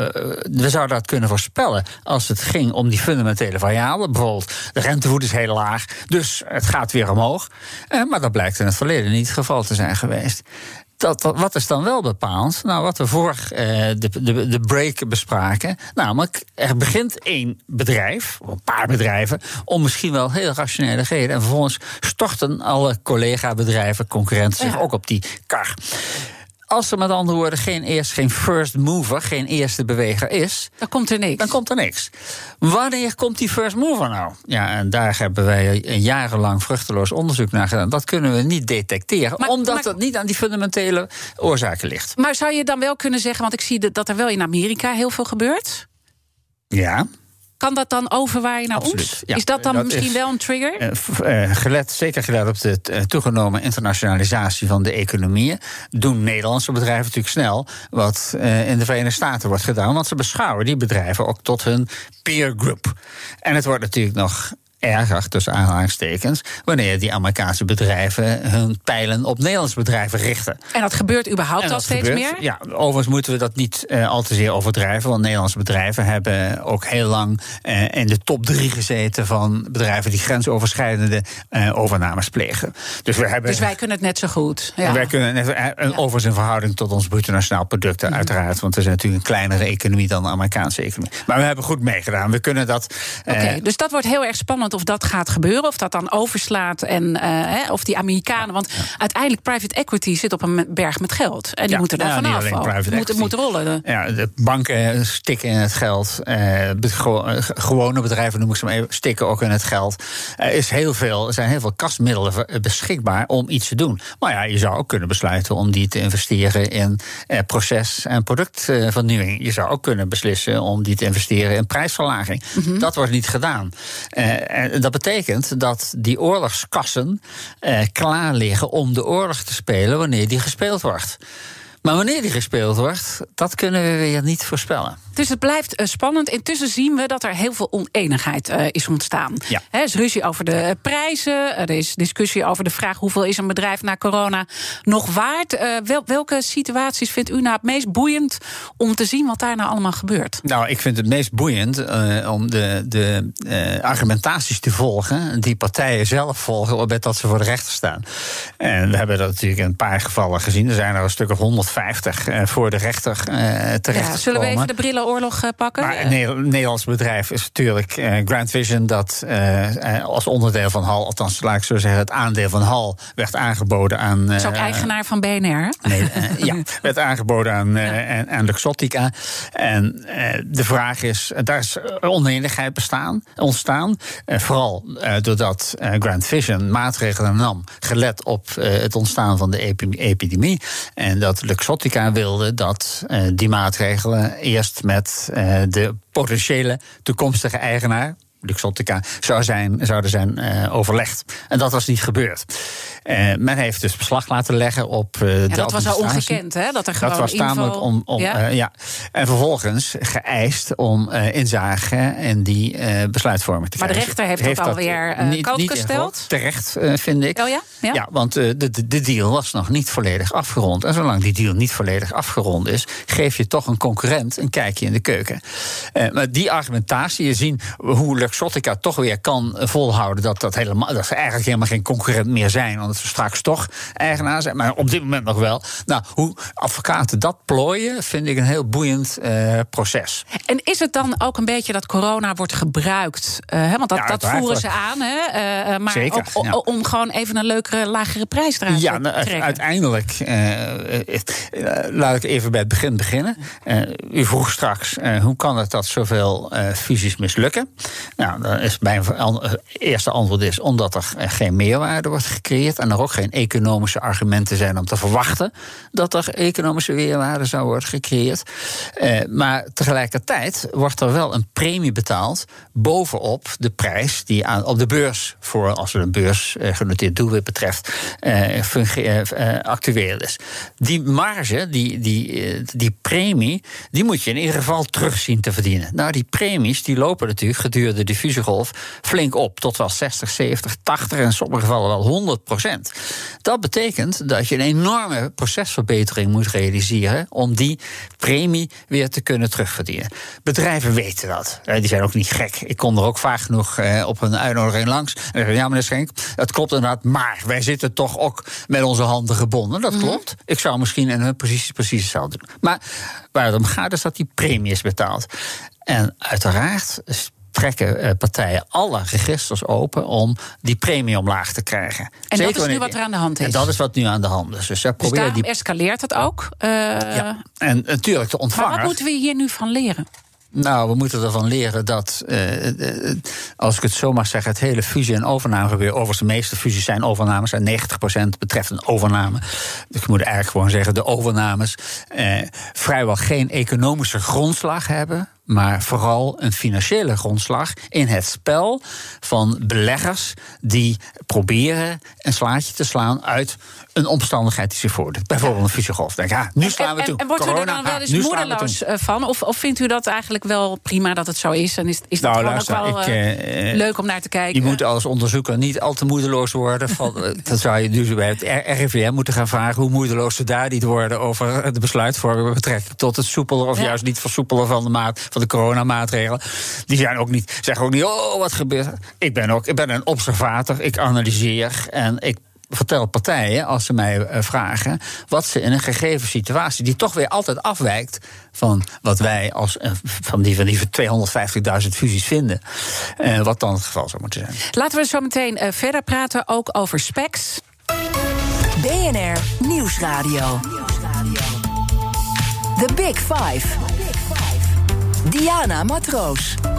S5: we zouden dat kunnen voorspellen als het ging om die fundamentele variabelen. Bijvoorbeeld, de rentevoet is heel laag, dus het gaat weer omhoog. maar dat blijkt in het verleden niet het geval te zijn geweest. Dat, wat is dan wel bepaald? Nou, wat we vorig uh, de, de, de break bespraken. Namelijk, er begint één bedrijf, of een paar bedrijven, om misschien wel heel rationele reden. En vervolgens storten alle collega-bedrijven, concurrenten zich ook op die kar. Als er met andere woorden geen, eerst, geen first mover, geen eerste beweger is.
S4: Dan komt er niks.
S5: Dan komt er niks. Wanneer komt die first mover nou? Ja, en daar hebben wij een jarenlang vruchteloos onderzoek naar gedaan. Dat kunnen we niet detecteren, maar, omdat maar, het niet aan die fundamentele oorzaken ligt.
S4: Maar zou je dan wel kunnen zeggen, want ik zie dat er wel in Amerika heel veel gebeurt?
S5: Ja.
S4: Kan dat dan overwaaien naar
S5: Absoluut,
S4: ons?
S5: Ja.
S4: Is dat dan
S5: Dat
S4: misschien
S5: is,
S4: wel een trigger?
S5: Uh, gelet, zeker gelet op de uh, toegenomen internationalisatie van de economieën, doen Nederlandse bedrijven natuurlijk snel wat uh, in de Verenigde Staten wordt gedaan. Want ze beschouwen die bedrijven ook tot hun peer group. En het wordt natuurlijk nog erger, tussen aanhalingstekens, wanneer die Amerikaanse bedrijven hun pijlen op Nederlandse bedrijven richten.
S4: En dat gebeurt überhaupt al steeds
S5: gebeurt,
S4: meer?
S5: Ja, overigens moeten we dat niet uh, al te zeer overdrijven, want Nederlandse bedrijven hebben ook heel lang uh, in de top drie gezeten van bedrijven die grensoverschrijdende uh, overnames plegen.
S4: Dus, we hebben, dus wij kunnen het net zo goed.
S5: Ja. Wij kunnen net, ja. overigens in verhouding tot ons bruto nationaal product, mm -hmm. uiteraard, want we zijn natuurlijk een kleinere economie dan de Amerikaanse economie. Maar we hebben goed meegedaan. We kunnen dat.
S4: Oké, okay, dus dat wordt heel erg spannend of dat gaat gebeuren. Of dat dan overslaat. En uh, hè, of die Amerikanen. Want ja. uiteindelijk private equity zit op een berg met geld. En die
S5: ja,
S4: moeten daar
S5: ja,
S4: vanaf. Moeten moet rollen.
S5: Ja, de banken stikken in het geld. Uh, gewone bedrijven, noem ik ze maar even, stikken ook in het geld. Er is heel veel, er zijn heel veel kasmiddelen beschikbaar om iets te doen. Maar ja, je zou ook kunnen besluiten om die te investeren in uh, proces- en productvernieuwing. Je zou ook kunnen beslissen om die te investeren in prijsverlaging. Mm -hmm. Dat wordt niet gedaan. En dat betekent dat die oorlogskassen eh, klaar liggen om de oorlog te spelen wanneer die gespeeld wordt. Maar wanneer die gespeeld wordt, dat kunnen we weer niet voorspellen.
S4: Dus het blijft uh, spannend. Intussen zien we dat er heel veel oneenigheid uh, is ontstaan.
S5: Ja.
S4: Er is ruzie over de prijzen. Er is discussie over de vraag hoeveel is een bedrijf na corona nog waard. Uh, wel, welke situaties vindt u nou het meest boeiend om te zien wat daar nou allemaal gebeurt?
S5: Nou, ik vind het meest boeiend om de, de argumentaties te volgen die partijen zelf volgen op het dat ze voor de rechter staan. En we hebben dat natuurlijk in een paar gevallen gezien. Er zijn er een stuk of 150 voor de rechter terecht.
S4: Ja, zullen we even de brillen oorlog pakken?
S5: Maar een Nederlands bedrijf is natuurlijk Grand Vision... dat als onderdeel van HAL, althans laat ik zo zeggen... het aandeel van HAL werd aangeboden aan...
S4: Is ook eigenaar van BNR,
S5: Nee, ja, werd aangeboden aan, ja. aan Luxottica. En de vraag is, daar is oneenigheid bestaan, ontstaan. vooral doordat Grand Vision maatregelen nam... gelet op het ontstaan van de epidemie. En dat Luxottica wilde dat die maatregelen eerst met uh, de potentiële toekomstige eigenaar. Luxottica zou zijn, zouden zijn uh, overlegd. En dat was niet gebeurd. Uh, men heeft dus beslag laten leggen op uh,
S4: ja,
S5: de
S4: Dat was al ongekend, hè? Dat er gewoon
S5: Dat was tamelijk om. om ja? ja? En vervolgens geëist om inzage in die besluitvorming te krijgen.
S4: Maar de rechter heeft, heeft dat alweer niet,
S5: niet
S4: gesteld?
S5: Terecht, vind ik.
S4: Oh ja? Ja,
S5: ja want de, de, de deal was nog niet volledig afgerond. En zolang die deal niet volledig afgerond is, geef je toch een concurrent een kijkje in de keuken. maar die argumentatie, je zien hoe Luxottica toch weer kan volhouden dat, dat, helemaal, dat ze eigenlijk helemaal geen concurrent meer zijn. Omdat ze straks toch eigenaar zijn. Maar op dit moment nog wel. Nou, hoe advocaten dat plooien, vind ik een heel boeiend uh, proces.
S4: En is het dan ook een beetje dat corona wordt gebruikt? Uh, want dat, ja, dat voeren ze aan. Hè? Uh, maar Zeker, ook, ja. om gewoon even een leukere, lagere prijs te ja, nou, trekken.
S5: Uiteindelijk, laat ik even bij het begin beginnen. u vroeg straks, hoe kan het dat zoveel fusies mislukken? Nou, dan is mijn eerste antwoord is omdat er geen meerwaarde wordt gecreëerd en er ook geen economische argumenten zijn om te verwachten dat er economische meerwaarde zou worden gecreëerd. Eh, maar tegelijkertijd wordt er wel een premie betaald bovenop de prijs die aan, op de beurs, voor als het een beursgenoteerd doelwit betreft, eh, actueel is. Die marge, die, die, die premie, die moet je in ieder geval terug zien te verdienen. Nou, die premies die lopen natuurlijk gedurende de diffusiegolf flink op, tot wel 60, 70, 80 en in sommige gevallen wel 100 procent. Dat betekent dat je een enorme procesverbetering moet realiseren om die premie weer te kunnen terugverdienen. Bedrijven weten dat. Die zijn ook niet gek. Ik kom er ook vaak genoeg eh, op een uitnodiging langs. En ja, meneer Schenk, het klopt inderdaad. Maar wij zitten toch ook met onze handen gebonden. Dat mhm. klopt. Ik zou misschien in hun positie precies hetzelfde doen. Maar waar het om gaat is dat die premie is betaald. En uiteraard trekken eh, partijen alle registers open om die premie omlaag te krijgen.
S4: En dat is nu wat er aan de hand is.
S5: En dat is wat nu aan de hand is.
S4: Dus, dus proberen die... escaleert het ook. Uh...
S5: Ja. En natuurlijk de ontvanger.
S4: Maar wat moeten we hier nu van leren?
S5: Nou, we moeten ervan leren dat, uh, als ik het zo mag zeggen, het hele fusie- en overnamegebeuren. Overigens, de meeste fusies zijn overnames en 90% betreft een overname. Dus ik moet eigenlijk gewoon zeggen, de overnames uh, vrijwel geen economische grondslag hebben maar vooral een financiële grondslag in het spel van beleggers die proberen een slaatje te slaan uit een omstandigheid die zich voordoet. Bijvoorbeeld een fusiegolf. Denk, ja, nu slaan we toe.
S4: En, en wordt u er dan wel eens moedeloos eh, van? Of, of vindt u dat eigenlijk wel prima dat het zo is? En is, is dat nou, luister, ook wel ik, uh, leuk om naar te kijken?
S5: Je moet als onderzoeker niet al te moedeloos worden. Van, dat zou je dus bij het RIVM moeten gaan vragen... hoe moedeloos ze daar niet worden over de besluitvorming... betrekking tot het soepelen of juist niet versoepelen van de, maat, van de coronamaatregelen. Die zijn ook niet, zeggen ook niet, oh, wat gebeurt er? Ik ben ook ik ben een observator, ik analyseer en ik vertel partijen, als ze mij eh, vragen, wat ze in een gegeven situatie, die toch weer altijd afwijkt van wat wij als eh, van die, van die 250.000 fusies vinden, eh, wat dan het geval zou moeten zijn.
S4: Laten we zo meteen verder praten, ook over specs.
S3: BNR Nieuwsradio. The Big Five. Diana Matroos.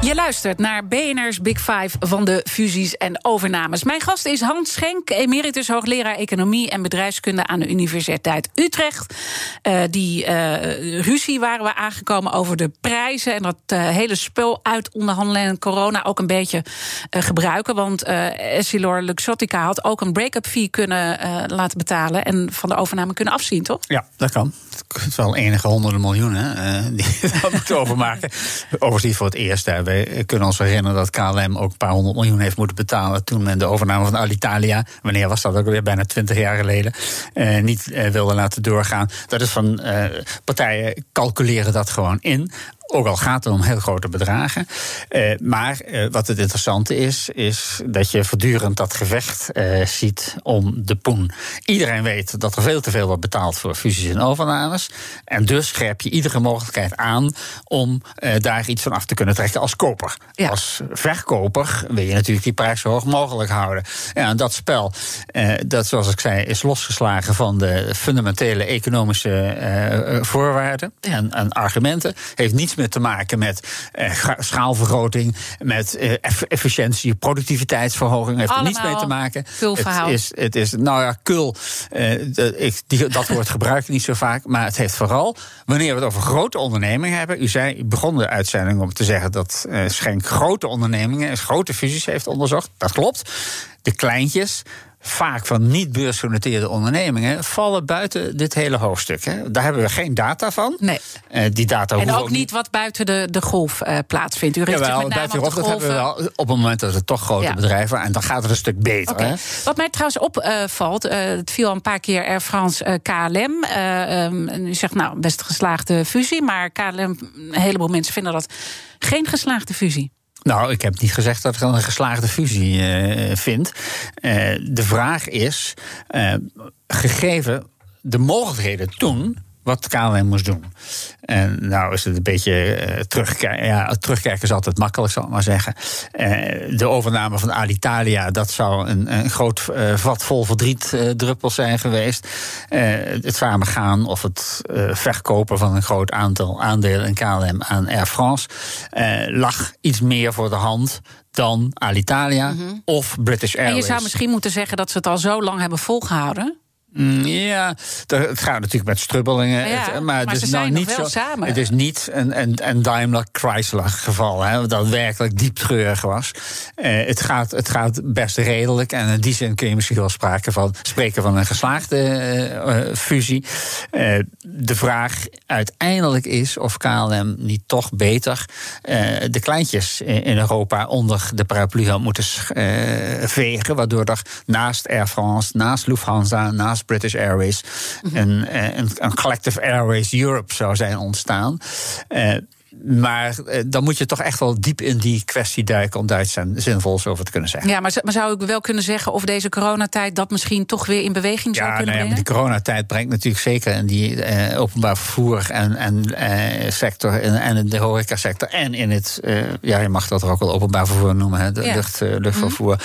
S4: Je luistert naar BNR's Big Five van de fusies en overnames. Mijn gast is Hans Schenk, emeritus hoogleraar economie en bedrijfskunde aan de Universiteit Utrecht. Uh, die uh, ruzie waren we aangekomen over de prijzen en dat uh, hele spul uit onderhandelen en corona ook een beetje gebruiken. Want Essilor Luxottica had ook een break-up fee kunnen laten betalen en van de overname kunnen afzien, toch?
S5: Ja, dat kan. Het is wel enige honderden miljoenen die dat moeten overmaken. Overigens voor het eerst. We kunnen ons herinneren dat KLM ook een paar honderd miljoen heeft moeten betalen. toen men de overname van Alitalia, wanneer was dat ook weer bijna twintig jaar geleden, eh, niet eh, wilde laten doorgaan. Dat is van eh, partijen calculeren dat gewoon in. Ook al gaat het om heel grote bedragen. Uh, maar uh, wat het interessante is, is dat je voortdurend dat gevecht uh, ziet om de poen. Iedereen weet dat er veel te veel wordt betaald voor fusies en overnames. En dus grijp je iedere mogelijkheid aan om daar iets van af te kunnen trekken als koper. Ja. Als verkoper wil je natuurlijk die prijs zo hoog mogelijk houden. Ja, en dat spel, dat zoals ik zei, is losgeslagen van de fundamentele economische voorwaarden en, en argumenten. Heeft niets meer te maken met uh, schaalvergroting, met uh, efficiëntie, productiviteitsverhoging. Heeft er niets mee te maken.
S4: Het
S5: is, het is, nou ja, kul. Uh, ik, die, dat woord gebruik ik niet zo vaak. Maar het heeft vooral, wanneer we het over grote ondernemingen hebben. U, zei, u begon de uitzending om te zeggen dat Schenk grote ondernemingen, grote fusies heeft onderzocht. Dat klopt. De kleintjes vaak van niet beursgenoteerde ondernemingen vallen buiten dit hele hoofdstuk. Hè. Daar hebben we geen data van.
S4: Nee.
S5: Uh, die data
S4: en ook niet wat buiten de, de golf uh, plaatsvindt. U richt
S5: Jawel,
S4: met name
S5: buiten
S4: op de
S5: golf, dat hebben we wel op het moment dat het toch grote
S4: Ja.
S5: bedrijven en dan gaat het een stuk beter. Hè.
S4: Wat mij trouwens opvalt, eh, het viel al een paar keer Air France eh, KLM. eh, ehm, en u zegt nou, best geslaagde fusie. Maar KLM, een heleboel mensen vinden dat geen geslaagde fusie.
S5: Nou, ik heb niet gezegd dat ik een geslaagde fusie eh, vind. Eh, de vraag is, eh, gegeven de mogelijkheden toen wat KLM moest doen. En nou is het een beetje uh, terugkijken. Ja, terugkijken is altijd makkelijk, zal ik maar zeggen. Uh, de overname van Alitalia, dat zou een, een groot uh, vat vol verdrietdruppels zijn geweest. het samengaan of het verkopen van een groot aantal aandelen in KLM aan Air France lag iets meer voor de hand dan Alitalia mm -hmm. of British Airways.
S4: En je zou misschien moeten zeggen dat ze het al zo lang hebben volgehouden.
S5: Ja, het gaat natuurlijk met strubbelingen.
S4: Ja,
S5: maar,
S4: maar
S5: het is nou niet
S4: nog wel
S5: zo.
S4: samen.
S5: Het is niet een, een, een Daimler-Chrysler geval, hè, dat werkelijk diep treurig was. Uh, het, gaat, het gaat best redelijk. En in die zin kun je misschien wel spreken van, spreken van een geslaagde uh, fusie. Uh, de vraag uiteindelijk is of KLM niet toch beter de kleintjes in Europa onder de paraplu had moeten vegen. Waardoor er naast Air France, naast Lufthansa, naast British Airways
S4: Mhm.
S5: een, een, een Collective Airways Europe zou zijn ontstaan. Maar uh, dan moet je toch echt wel diep in die kwestie duiken om daar iets zinvols over te kunnen zeggen.
S4: Ja, maar, maar, zou ik wel kunnen zeggen of deze coronatijd dat misschien toch weer in beweging zou
S5: ja,
S4: kunnen
S5: nou ja,
S4: brengen?
S5: die coronatijd brengt natuurlijk zeker in die uh, openbaar vervoer en, en uh, sector en, en in de horecasector en in het, ja, je mag dat ook wel openbaar vervoer noemen, hè, de
S4: ja.
S5: lucht, luchtvervoer,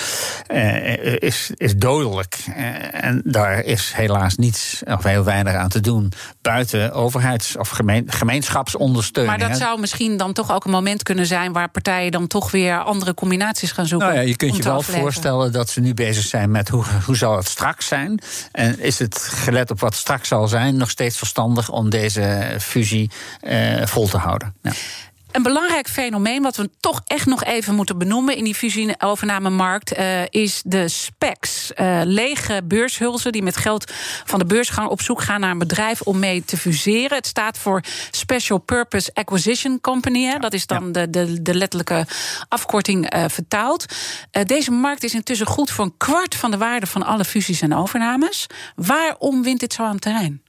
S5: mm -hmm. is, is dodelijk. en daar is helaas niets of heel weinig aan te doen buiten overheids- of gemeen, gemeenschapsondersteuning.
S4: Maar dat zou misschien dan toch ook een moment kunnen zijn waar partijen dan toch weer andere combinaties gaan zoeken.
S5: Nou ja, je kunt je wel
S4: afleggen.
S5: voorstellen dat ze nu bezig zijn met hoe, hoe zal het straks zijn. En is het gelet op wat straks zal zijn, nog steeds verstandig om deze fusie uh, vol te houden? Ja.
S4: Een belangrijk fenomeen wat we toch echt nog even moeten benoemen in die fusie-overnamemarkt uh, is de specs. Uh, lege beurshulzen die met geld van de beurs gaan op zoek gaan naar een bedrijf om mee te fuseren. Het staat voor Special Purpose Acquisition Company. Hè? Dat is dan ja. de, de, de, letterlijke afkorting uh, vertaald. deze markt is intussen goed voor een kwart van de waarde van alle fusies en overnames. Waarom wint dit zo aan terrein?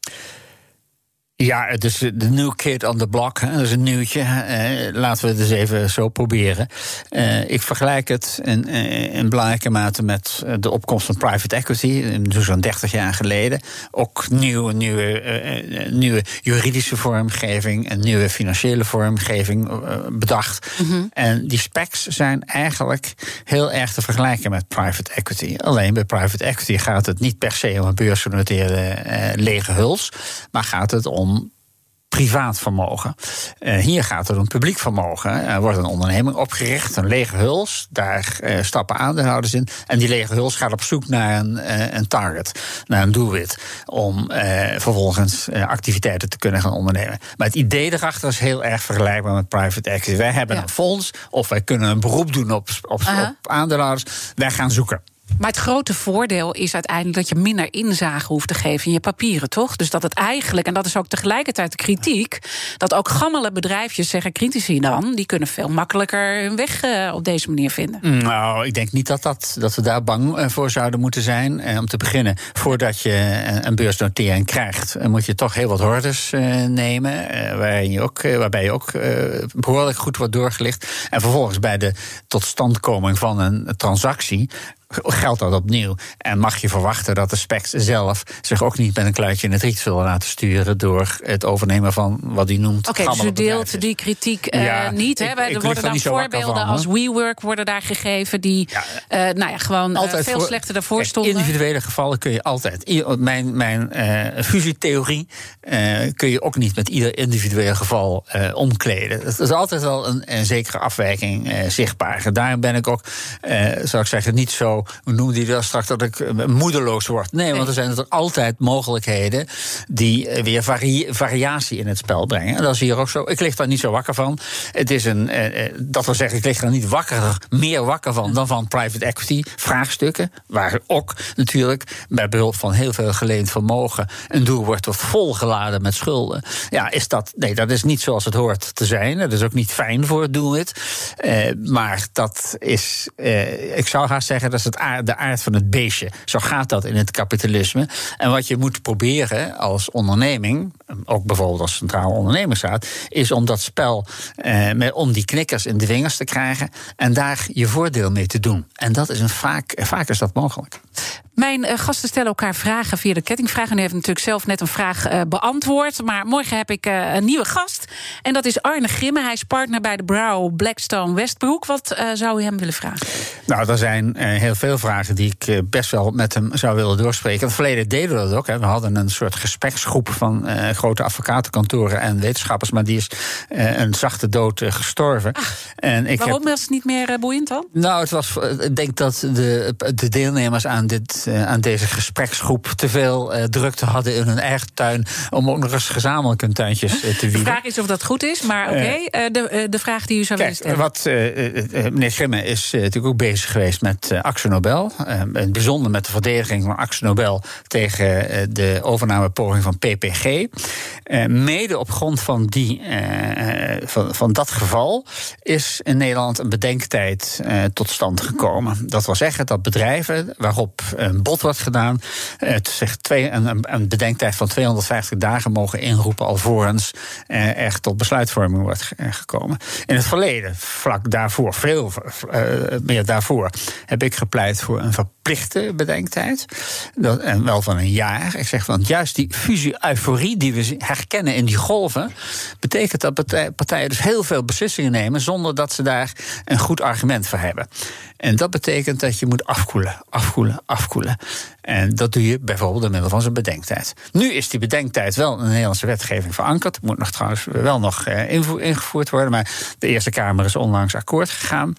S5: Ja, het is de new kid on the block. Hè. Dat is een nieuwtje. Uh, laten we het eens even zo proberen. Uh, ik vergelijk het in, in belangrijke mate met de opkomst van private equity. Zo'n 30 jaar geleden. Ook nieuwe, nieuwe, nieuwe juridische vormgeving. En nieuwe financiële vormgeving bedacht. Mm -hmm. En die specs zijn eigenlijk heel erg te vergelijken met private equity. Alleen bij private equity gaat het niet per se om een beursgenoteerde lege huls. Maar gaat het om privaat vermogen. Uh, hier gaat het om publiek vermogen. Er wordt een onderneming opgericht, een lege huls. Daar uh, stappen aandeelhouders in. En die lege huls gaat op zoek naar een, uh, een target, naar een doelwit. Om vervolgens activiteiten te kunnen gaan ondernemen. Maar het idee erachter is heel erg vergelijkbaar met private equity. Wij hebben ja. een fonds, of wij kunnen een beroep doen op, op, -huh. op aandeelhouders. Wij gaan zoeken.
S4: Maar het grote voordeel is uiteindelijk dat je minder inzage hoeft te geven in je papieren, toch? Dus dat het eigenlijk, en dat is ook tegelijkertijd de kritiek, dat ook gammele bedrijfjes, zeggen critici dan, die kunnen veel makkelijker hun weg uh, op deze manier vinden.
S5: Nou, ik denk niet dat, dat, dat we daar bang voor zouden moeten zijn. Eh, om te beginnen, voordat je een beursnotering krijgt, moet je toch heel wat hordes nemen, waarin je ook, waarbij je ook behoorlijk goed wordt doorgelicht. En vervolgens bij de totstandkoming van een transactie geldt dat opnieuw. En mag je verwachten dat de specs zelf zich ook niet met een kluitje in het riet zullen laten sturen door het overnemen van wat hij noemt.
S4: Oké, okay, dus u deelt die kritiek uh, ja, niet. Hè? Er worden dan voorbeelden van, als WeWork worden daar gegeven die ja, uh, nou ja, gewoon uh, veel voor, slechter daarvoor stonden.
S5: In individuele gevallen kun je altijd. Mijn, mijn fusietheorie kun je ook niet met ieder individueel geval omkleden. Het is altijd wel een, een zekere afwijking zichtbaar. Daarom ben ik ook, zou ik zeggen, niet zo zo, hoe noemde die dat straks, dat ik eh, moedeloos word. Nee, want er zijn er altijd mogelijkheden die eh, weer vari variatie in het spel brengen. En dat is hier ook zo. Ik lig daar niet zo wakker van. Het is een, eh, dat wil zeggen, ik lig er niet wakker, meer wakker van dan van private equity vraagstukken. Waar ook natuurlijk bij behulp van heel veel geleend vermogen een doel wordt volgeladen met schulden. Ja, is dat. Nee, dat is niet zoals het hoort te zijn. Dat is ook niet fijn voor het doelwit. Uh, maar dat is. Uh, ik zou haast zeggen, dat het aard, de aard van het beestje. Zo gaat dat in het kapitalisme. En wat je moet proberen als onderneming, ook bijvoorbeeld als Centraal Ondernemingsraad, is om dat spel, uh, met, om die knikkers in de vingers te krijgen en daar je voordeel mee te doen. En dat is een vaak, vaak is dat mogelijk.
S4: Mijn uh, gasten stellen elkaar vragen via de kettingvraag. En u heeft natuurlijk zelf net een vraag uh, beantwoord. Maar morgen heb ik uh, een nieuwe gast. En dat is Arne Grimme. Hij is partner bij de Brow Blackstone Westbroek. Wat zou u hem willen vragen?
S5: Nou, er zijn heel veel vragen die ik best wel met hem zou willen doorspreken. In het verleden deden we dat ook. Hè. We hadden een soort gespreksgroep van grote advocatenkantoren en wetenschappers. Maar die is een zachte dood gestorven.
S4: Ach, en ik waarom heb... was het niet meer boeiend dan?
S5: Nou, het was, ik denk dat de, de deelnemers aan dit aan deze gespreksgroep te veel drukte hadden in hun eigen tuin. om ook nog eens gezamenlijk een tuintjes te wieden.
S4: De vraag is of dat goed is, maar oké. Okay. de, de vraag die u zou willen
S5: stellen. Wat, meneer Grimme is natuurlijk ook bezig geweest met Nobel. in het bijzonder met de verdediging van Axel Nobel tegen de overnamepoging van PPG. mede op grond van, die, van, van dat geval is in Nederland een bedenktijd tot stand gekomen. Dat wil zeggen dat bedrijven waarop een bod wordt gedaan. Het zegt twee, een, een bedenktijd van 250 dagen mogen inroepen alvorens echt tot besluitvorming wordt gekomen. In het verleden, vlak daarvoor, veel meer daarvoor, heb ik gepleit voor een verplichte bedenktijd. Dat, en wel van een jaar. Ik zeg, want juist die fusie-euforie die we herkennen in die golven, betekent dat partijen dus heel veel beslissingen nemen zonder dat ze daar een goed argument voor hebben. En dat betekent dat je moet afkoelen, afkoelen, afkoelen. En dat doe je bijvoorbeeld door middel van zijn bedenktijd. Nu is die bedenktijd wel in de Nederlandse wetgeving verankerd. Moet nog trouwens wel nog eh, ingevoerd worden. Maar de Eerste Kamer is onlangs akkoord gegaan.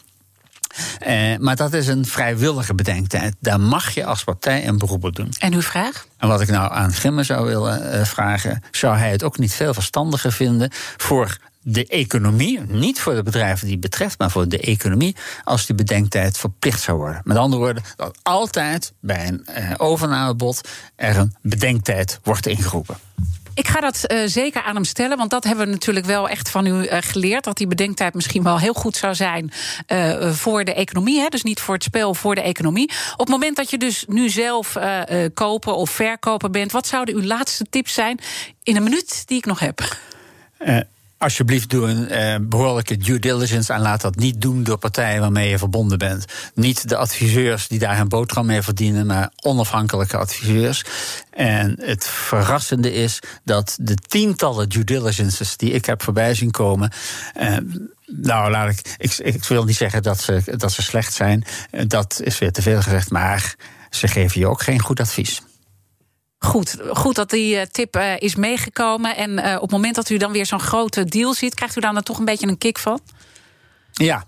S5: Eh, maar dat is een vrijwillige bedenktijd. Daar mag je als partij een beroep op doen.
S4: En uw vraag?
S5: En wat ik nou aan Gimme zou willen uh, vragen... zou hij het ook niet veel verstandiger vinden... voor de economie, niet voor de bedrijven die het betreft, maar voor de economie, als die bedenktijd verplicht zou worden. Met andere woorden, dat altijd bij een uh, overnamebod er een bedenktijd wordt ingeroepen.
S4: Ik ga dat uh, zeker aan hem stellen, want dat hebben we natuurlijk wel echt van u uh, geleerd. Dat die bedenktijd misschien wel heel goed zou zijn uh, voor de economie. Hè, dus niet voor het spel, voor de economie. Op het moment dat je dus nu zelf kopen of verkopen bent, wat zouden uw laatste tips zijn in een minuut die ik nog heb?
S5: Alsjeblieft doe een eh, behoorlijke due diligence en laat dat niet doen door partijen waarmee je verbonden bent. Niet de adviseurs die daar een boterham mee verdienen, maar onafhankelijke adviseurs. En het verrassende is dat de tientallen due diligences die ik heb voorbij zien komen. Eh, nou, laat ik, ik, ik wil niet zeggen dat ze, dat ze slecht zijn. Dat is weer te veel gezegd, maar ze geven je ook geen goed advies.
S4: Goed, goed dat die eh, tip uh, is meegekomen. En uh, op het moment dat u dan weer zo'n grote deal ziet, krijgt u dan, dan toch een beetje een kick van?
S5: Ja.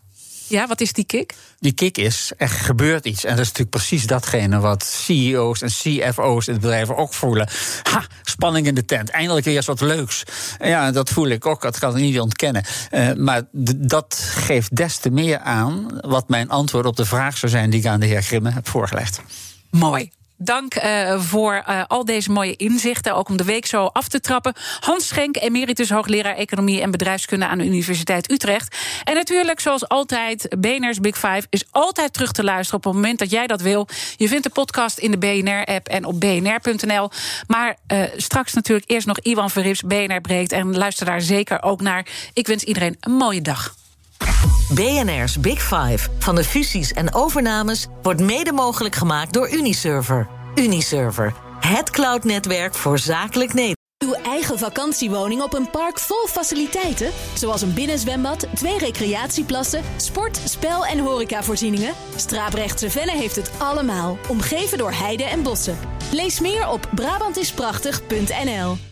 S4: Ja, wat is die kick?
S5: Die kick is, er gebeurt iets. En dat is natuurlijk precies datgene wat CEO's en CFO's in het bedrijf ook voelen. Ha, spanning in de tent. Eindelijk weer eens wat leuks. Ja, dat voel ik ook, dat kan ik niet ontkennen. Uh, maar dat geeft des te meer aan wat mijn antwoord op de vraag zou zijn die ik aan de heer Grimme heb voorgelegd.
S4: Mooi. Dank uh, voor uh, al deze mooie inzichten. Ook om de week zo af te trappen. Hans Schenk, emeritus hoogleraar Economie en Bedrijfskunde aan de Universiteit Utrecht. En natuurlijk, zoals altijd, BNR's Big Five is altijd terug te luisteren op het moment dat jij dat wil. Je vindt de podcast in de BNR-app en op bnr.nl. Maar uh, straks natuurlijk eerst nog Iwan Verrips, BNR breekt. En luister daar zeker ook naar. Ik wens iedereen een mooie dag.
S2: BNR's Big Five van de fusies en overnames wordt mede mogelijk gemaakt door Uniserver. Uniserver, het cloudnetwerk voor zakelijk Nederland.
S1: Uw eigen vakantiewoning op een park vol faciliteiten, zoals een binnenzwembad, twee recreatieplassen, sport, spel en horecavoorzieningen. Straaprechtse Venne heeft het allemaal, omgeven door heide en bossen. Lees meer op Brabantisprachtig.nl.